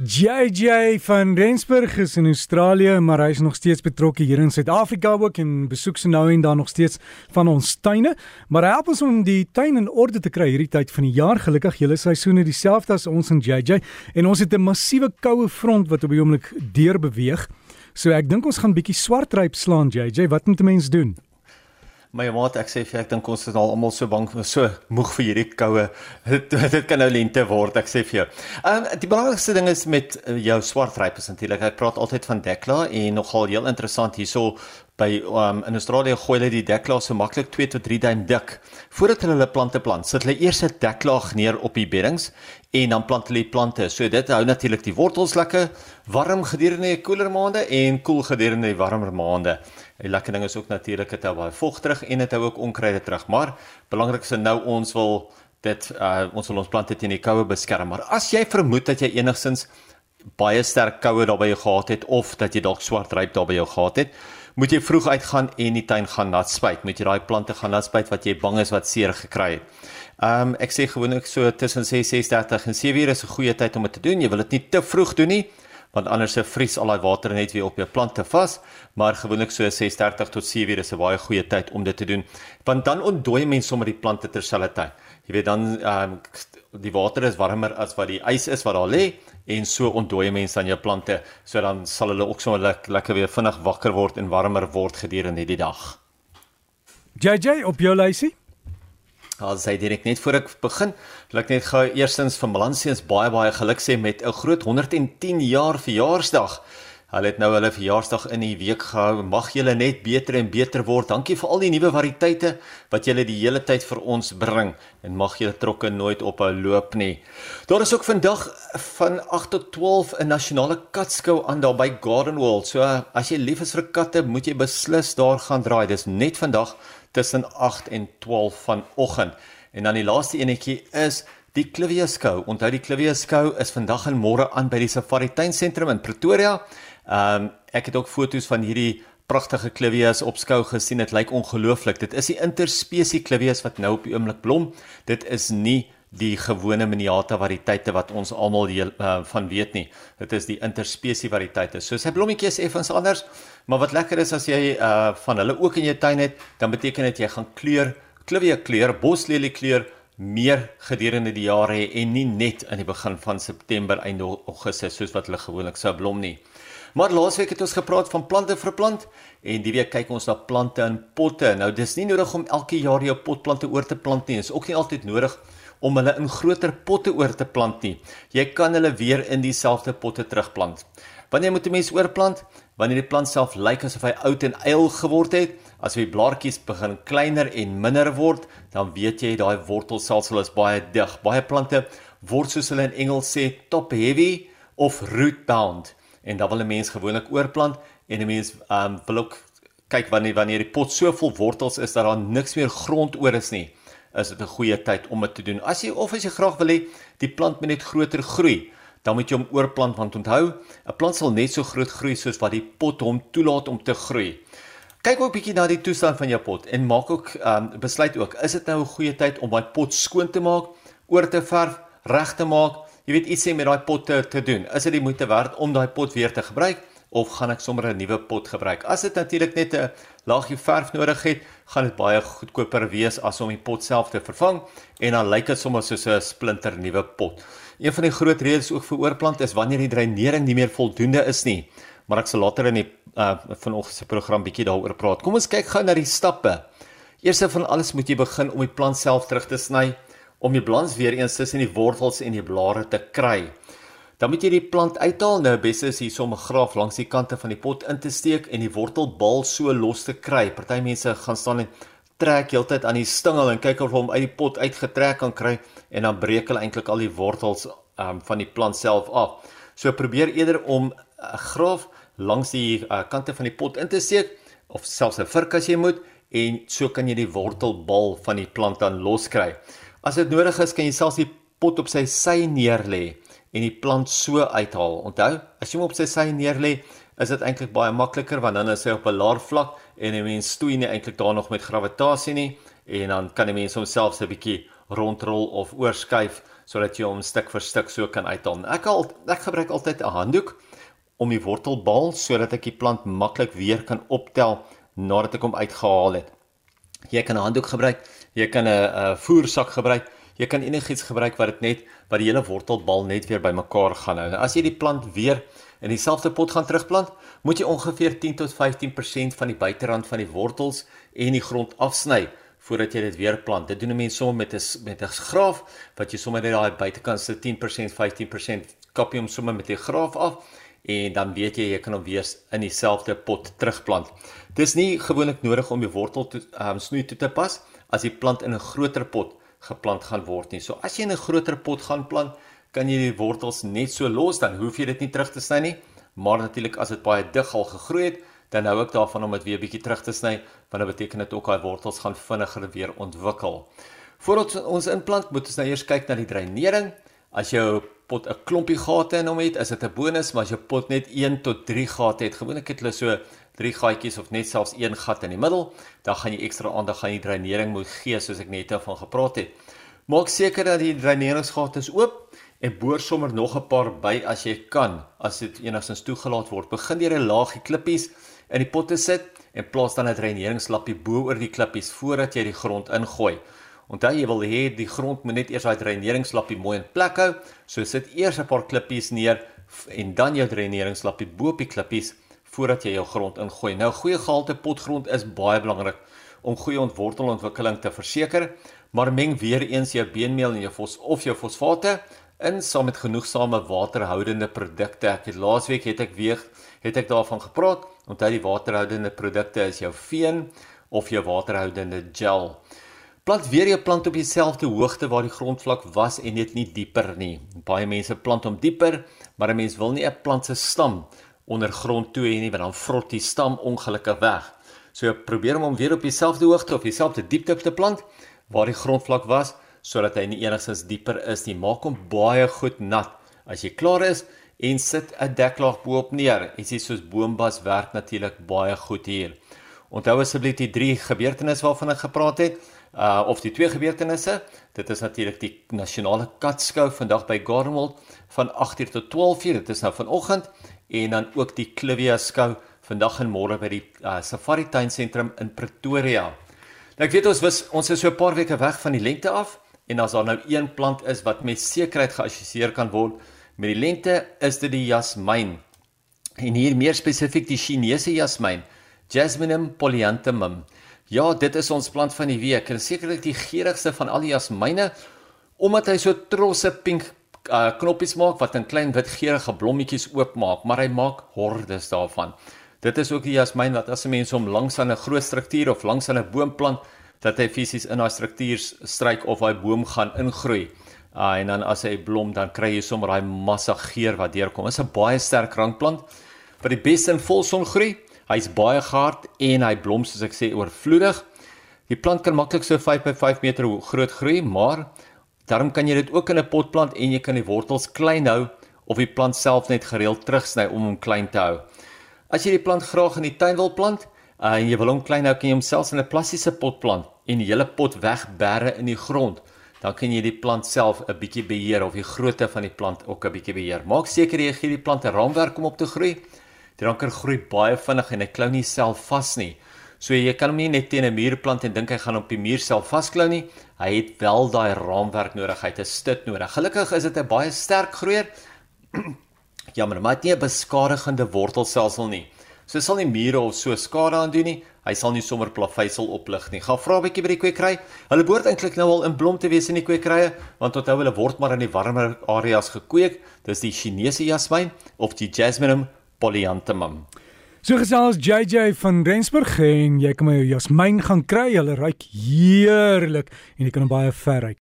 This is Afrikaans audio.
JJ van Rensburg is in Australië, maar hy is nog steeds betrokke hier in Suid-Afrika ook en besoek se nou en dan nog steeds van ons tuine. Maar hy help ons om die tuin in orde te kry hierdie tyd van die jaar. Gelukkig julle seisoene dieselfde as ons en JJ en ons het 'n massiewe koue front wat op die oomblik deur beweeg. So ek dink ons gaan bietjie swart ryp slaan JJ. Wat moet 'n mens doen? My maat, ek sê vir ek dink ons is al almal so bang, so moeg vir hierdie koue. Dit dit kan nou lente word, ek sê vir jou. Ehm um, die belangrikste ding is met uh, jou swart ryp is natuurlik. Ek praat altyd van Dekla en nogal heel interessant hierso by um, in Australië gooi hulle die deklaag so maklik 2 tot 3 duim dik. Voordat hulle hulle plante plant, sit hulle eers 'n deklaag neer op die beddings en dan plant hulle die plante. So dit hou natuurlik die wortels lekker warm gedurende die koeler maande en koel gedurende die warmer maande. Die lekker ding is ook natuurlik dit hou baie vog terug en dit hou ook onkruide terug. Maar belangrikste nou ons wil dit uh, ons wil ons plante teen die koue beskerm. Maar as jy vermoed dat jy enigsins baie sterk koue daarby gehad het of dat jy dalk swart ryp daarby jou gehad het, moet jy vroeg uitgaan en die tuin gaan nat spuit. Moet jy daai plante gaan nat spuit wat jy bang is wat seer gekry het. Ehm um, ek sê gewoonlik so tussen 6:30 en 7:00 is 'n goeie tyd om dit te doen. Jy wil dit nie te vroeg doen nie want anders se vries al daai water net weer op jou plante vas, maar gewoonlik so 6:30 tot 7:00 is 'n baie goeie tyd om dit te doen. Want dan ontdooi mense sommer die plante terselfdertyd. Jy weet dan ehm um, die water is warmer as wat die ys is wat daar lê en so ontdooi mense dan jou plante, so dan sal hulle ook sommer lekker, lekker weer vinnig wakker word en warmer word gedurende die dag. JJ op jou lysie? As hy direk net voor ek begin, wil ek net gou eerstens vir Melansiens baie baie geluk sê met 'n groot 110 jaar verjaarsdag. Hulle het nou hulle verjaarsdag in die week gehou. Mag julle net beter en beter word. Dankie vir al die nuwe variëteite wat julle die hele tyd vir ons bring en mag julle trokke nooit ophou loop nie. Daar is ook vandag van 8 tot 12 'n nasionale katskou aan daar by Garden World. So as jy lief is vir katte, moet jy beslis daar gaan draai. Dis net vandag tussen 8 en 12 vanoggend. En dan die laaste enetjie is die Clivia skou. Onthou die Clivia skou is vandag en môre aan by die Safari Tuin Sentrum in Pretoria. Ehm um, ek het ook foto's van hierdie pragtige Clivias op skou gesien. Dit lyk ongelooflik. Dit is die interspesie Clivias wat nou op die oomblik blom. Dit is nie die gewone miniata variëteite wat ons almal uh, van weet nie. Dit is die interspesie variëteite. So sy blommetjies effens anders, maar wat lekker is as jy uh van hulle ook in jou tuin het, dan beteken dit jy gaan kleur, klivie kleur, boslelie kleur meer gedurende die jaar hê en nie net aan die begin van September einde Augustus soos wat hulle gewoonlik sou blom nie. Maar laasweek het ons gepraat van plante vir plant en die week kyk ons na plante in potte. Nou dis nie nodig om elke jaar jou potplante oor te plant nie. Dit is ook nie altyd nodig om hulle in groter potte oor te plant nie. Jy kan hulle weer in dieselfde potte terugplant. Wanneer moet 'n mens oorplant? Wanneer die plant self lyk asof hy oud en eil geword het, as die blaartjies begin kleiner en minder word, dan weet jy daai wortelstelsel is baie dig. Baie plante word soos hulle in Engels sê top heavy of root bound en dan wil 'n mens gewoonlik oorplant en 'n mens um, wil ook kyk wanneer wanneer die pot so vol wortels is dat daar niks meer grond oor is nie is dit 'n goeie tyd om dit te doen. As jy of as jy graag wil hê die plant moet net groter groei, dan moet jy hom oorplant want onthou, 'n plant sal net so groot groei soos wat die pot hom toelaat om te groei. Kyk ook bietjie na die toestand van jou pot en maak ook um, besluit ook, is dit nou 'n goeie tyd om daai pot skoon te maak, oor te verf, reg te maak? Jy weet iets sê met daai pot te, te doen. Is dit die moeite werd om daai pot weer te gebruik? of gaan ek sommer 'n nuwe pot gebruik? As dit natuurlik net 'n laagie verf nodig het, gaan dit baie goedkoper wees as om die pot self te vervang en dan lyk dit sommer soos 'n splinter nuwe pot. Een van die groot redes ook vir oorplant is wanneer die dreinering nie meer voldoende is nie. Maar ek sal later in die uh, vanoggend se program bietjie daaroor praat. Kom ons kyk gou na die stappe. Eerste van alles moet jy begin om die plant self terug te sny om die balans weer eens tussen die wortels en die blare te kry. Dan moet jy die plant uithaal. Nou beste is hier om 'n graaf langs die kante van die pot in te steek en die wortelbal so los te kry. Party mense gaan staan en trek heeltyd aan die stingel en kyk of hom uit die pot uitgetrek kan kry en dan breek hulle eintlik al die wortels um, van die plant self af. So probeer eerder om 'n uh, graaf langs die uh, kante van die pot in te steek of selfs 'n vurk as jy moet en so kan jy die wortelbal van die plant dan loskry. As dit nodig is, kan jy selfs die pot op sy sy neer lê en die plant so uithaal. Onthou, as jy hom op sy sy neerlê, is dit eintlik baie makliker want dan is hy op 'n laer vlak en 'n mens stoei nie eintlik daar nog met gravitasie nie en dan kan 'n mens homself so 'n bietjie rondrol of oorskuif sodat jy hom stuk vir stuk so kan uithaal. Ek al ek gebruik altyd 'n handdoek om die wortelbal sodat ek die plant maklik weer kan optel nadat ek hom uitgehaal het. Jy kan 'n handdoek gebruik, jy kan 'n voersak gebruik, jy kan enigiets gebruik wat dit net wat die hele wortelbal net weer bymekaar gaan hou. As jy die plant weer in dieselfde pot gaan terugplant, moet jy ongeveer 10 tot 15% van die buiterand van die wortels en die grond afsny voordat jy dit weer plant. Dit doen 'n mens sommer met 'n met 'n graaf wat jy sommer net daai buitekant se 10%, 15% kap jy hom sommer met 'n graaf af en dan weet jy jy kan hom weer in dieselfde pot terugplant. Dis nie gewoonlik nodig om die wortel te um, snoei toe te pas as die plant in 'n groter pot geplant gaan word nie. So as jy in 'n groter pot gaan plant, kan jy die wortels net so los dan hoef jy dit nie terug te sny nie. Maar natuurlik as dit baie dig al gegroei het, dan hou ek daarvan om dit weer bietjie terug te sny want dit beteken dit ook daai wortels gaan vinniger weer ontwikkel. Voordat ons inplant, moet ons nou eers kyk na die dreinering. As jou pot 'n klompie gate in hom het, is dit 'n bonus, maar as jou pot net 1 tot 3 gate het, gewoonlik het hulle so 3 gaatjies of net selfs een gat in die middel, dan gaan jy ekstra aandag aan die dreinering moet gee soos ek net daarvan gepraat het. Maak seker dat die dreineringsgate is oop en boor sommer nog 'n paar by as jy kan, as dit enigstens toegelaat word. Begin deur 'n laagie klippies in die potte sit en plaas dan 'n dreineringslappie bo oor die klippies voordat jy die grond ingooi. Onthou jy wil hê die grond moet net eers daai dreineringslappie mooi in plek hou, so sit eers 'n paar klippies neer en dan jou dreineringslappie bo op die klippies voordat jy jou grond ingooi. Nou goeie gehalte potgrond is baie belangrik om goeie ontwortelontwikkeling te verseker, maar meng weer eens jou beenmeel en jou fos of jou fosfate in saam met genoegsame waterhoudende produkte. Ek het laasweek het ek weer het ek daarvan gepraat. Onthou die waterhoudende produkte is jou veen of jou waterhoudende gel. Plant weer jou plant op dieselfde hoogte waar die grondvlak was en net nie dieper nie. Baie mense plant hom dieper, maar 'n mens wil nie 'n plant se stam onder grond toe hê nie, want dan vrot die stam ongelukkig weg. So probeer om hom weer op dieselfde hoogte of dieselfde diepte te plant waar die grondvlak was sodat hy nie enigstens dieper is nie. Maak hom baie goed nat. As jy klaar is, en sit 'n deklaag bo-op neer. Ietsie soos boombas werk natuurlik baie goed hier. Onthou asseblief die drie gebeurtenisse waarvan ek gepraat het, uh of die twee gebeurtenisse. Dit is natuurlik die nasionale katskou vandag by Gardenwold van 8:00 tot 12:00. Dit is nou vanoggend en dan ook die Clivia skou vandag en môre by die uh, Safari tuinsentrum in Pretoria. Nou ek weet ons was ons is so 'n paar weke weg van die lente af en as daar nou een plant is wat met sekerheid geassosieer kan word Met die lente is dit die jasmyn. En hier meer spesifiek die Chinese jasmyn, Jasminum polyanthemum. Ja, dit is ons plant van die week en sekerlik die geurigste van al die jasmyne omdat hy so trosse pink uh, knoppies maak wat in klein wit geurende blommetjies oopmaak, maar hy maak hordes daarvan. Dit is ook die jasmyn wat as 'n mens hom langs aan 'n groot struktuur of langs aan 'n boom plant, dat hy fisies in daai struktuur stryk of daai boom gaan ingroei. Uh, en dan as hy blom dan kry jy sommer daai massa geur wat deurkom. Dit is 'n baie sterk rankplant wat die beste in volson groei. Hy's baie gehard en hy blom soos ek sê oorvloedig. Die plant kan maklik so 5 by 5 meter groot groei, maar daarom kan jy dit ook in 'n pot plant en jy kan die wortels klein hou of die plant self net gereeld terugsny om hom klein te hou. As jy die plant graag in die tuin wil plant uh, en jy wil hom klein hou, kan jy hom selfs in 'n plastiese pot plant en die hele pot wegberre in die grond dan kan jy die plant self 'n bietjie beheer of die grootte van die plant ook 'n bietjie beheer. Maak seker jy gee die plant 'n raamwerk om op te groei. Die ranker groei baie vinnig en hy klou nie self vas nie. So jy kan hom nie net teen 'n muur plant en dink hy gaan op die muur self vasklou nie. Hy het wel daai raamwerk nodig. Hy het 'n stut nodig. Gelukkig is dit 'n baie sterk groeier. Jammer, maar dit nie 'n beskadigende wortelstelsel nie. So sal nie mure of so skade aan doen nie. Hy sal nie sommer plaveisel oplig nie. Gaan vra 'n bietjie by die kweekry. Hulle behoort eintlik nou al in blom te wees in die kweekrye, want onthou hulle word maar in die warmer areas gekweek. Dis die Chinese jasmyn of die Jasminum polyanthemum. So gesels JJ van Rensburg en jy kan my jasmyn gaan kry. Hulle ruik heerlik en jy kan hom baie ver ry.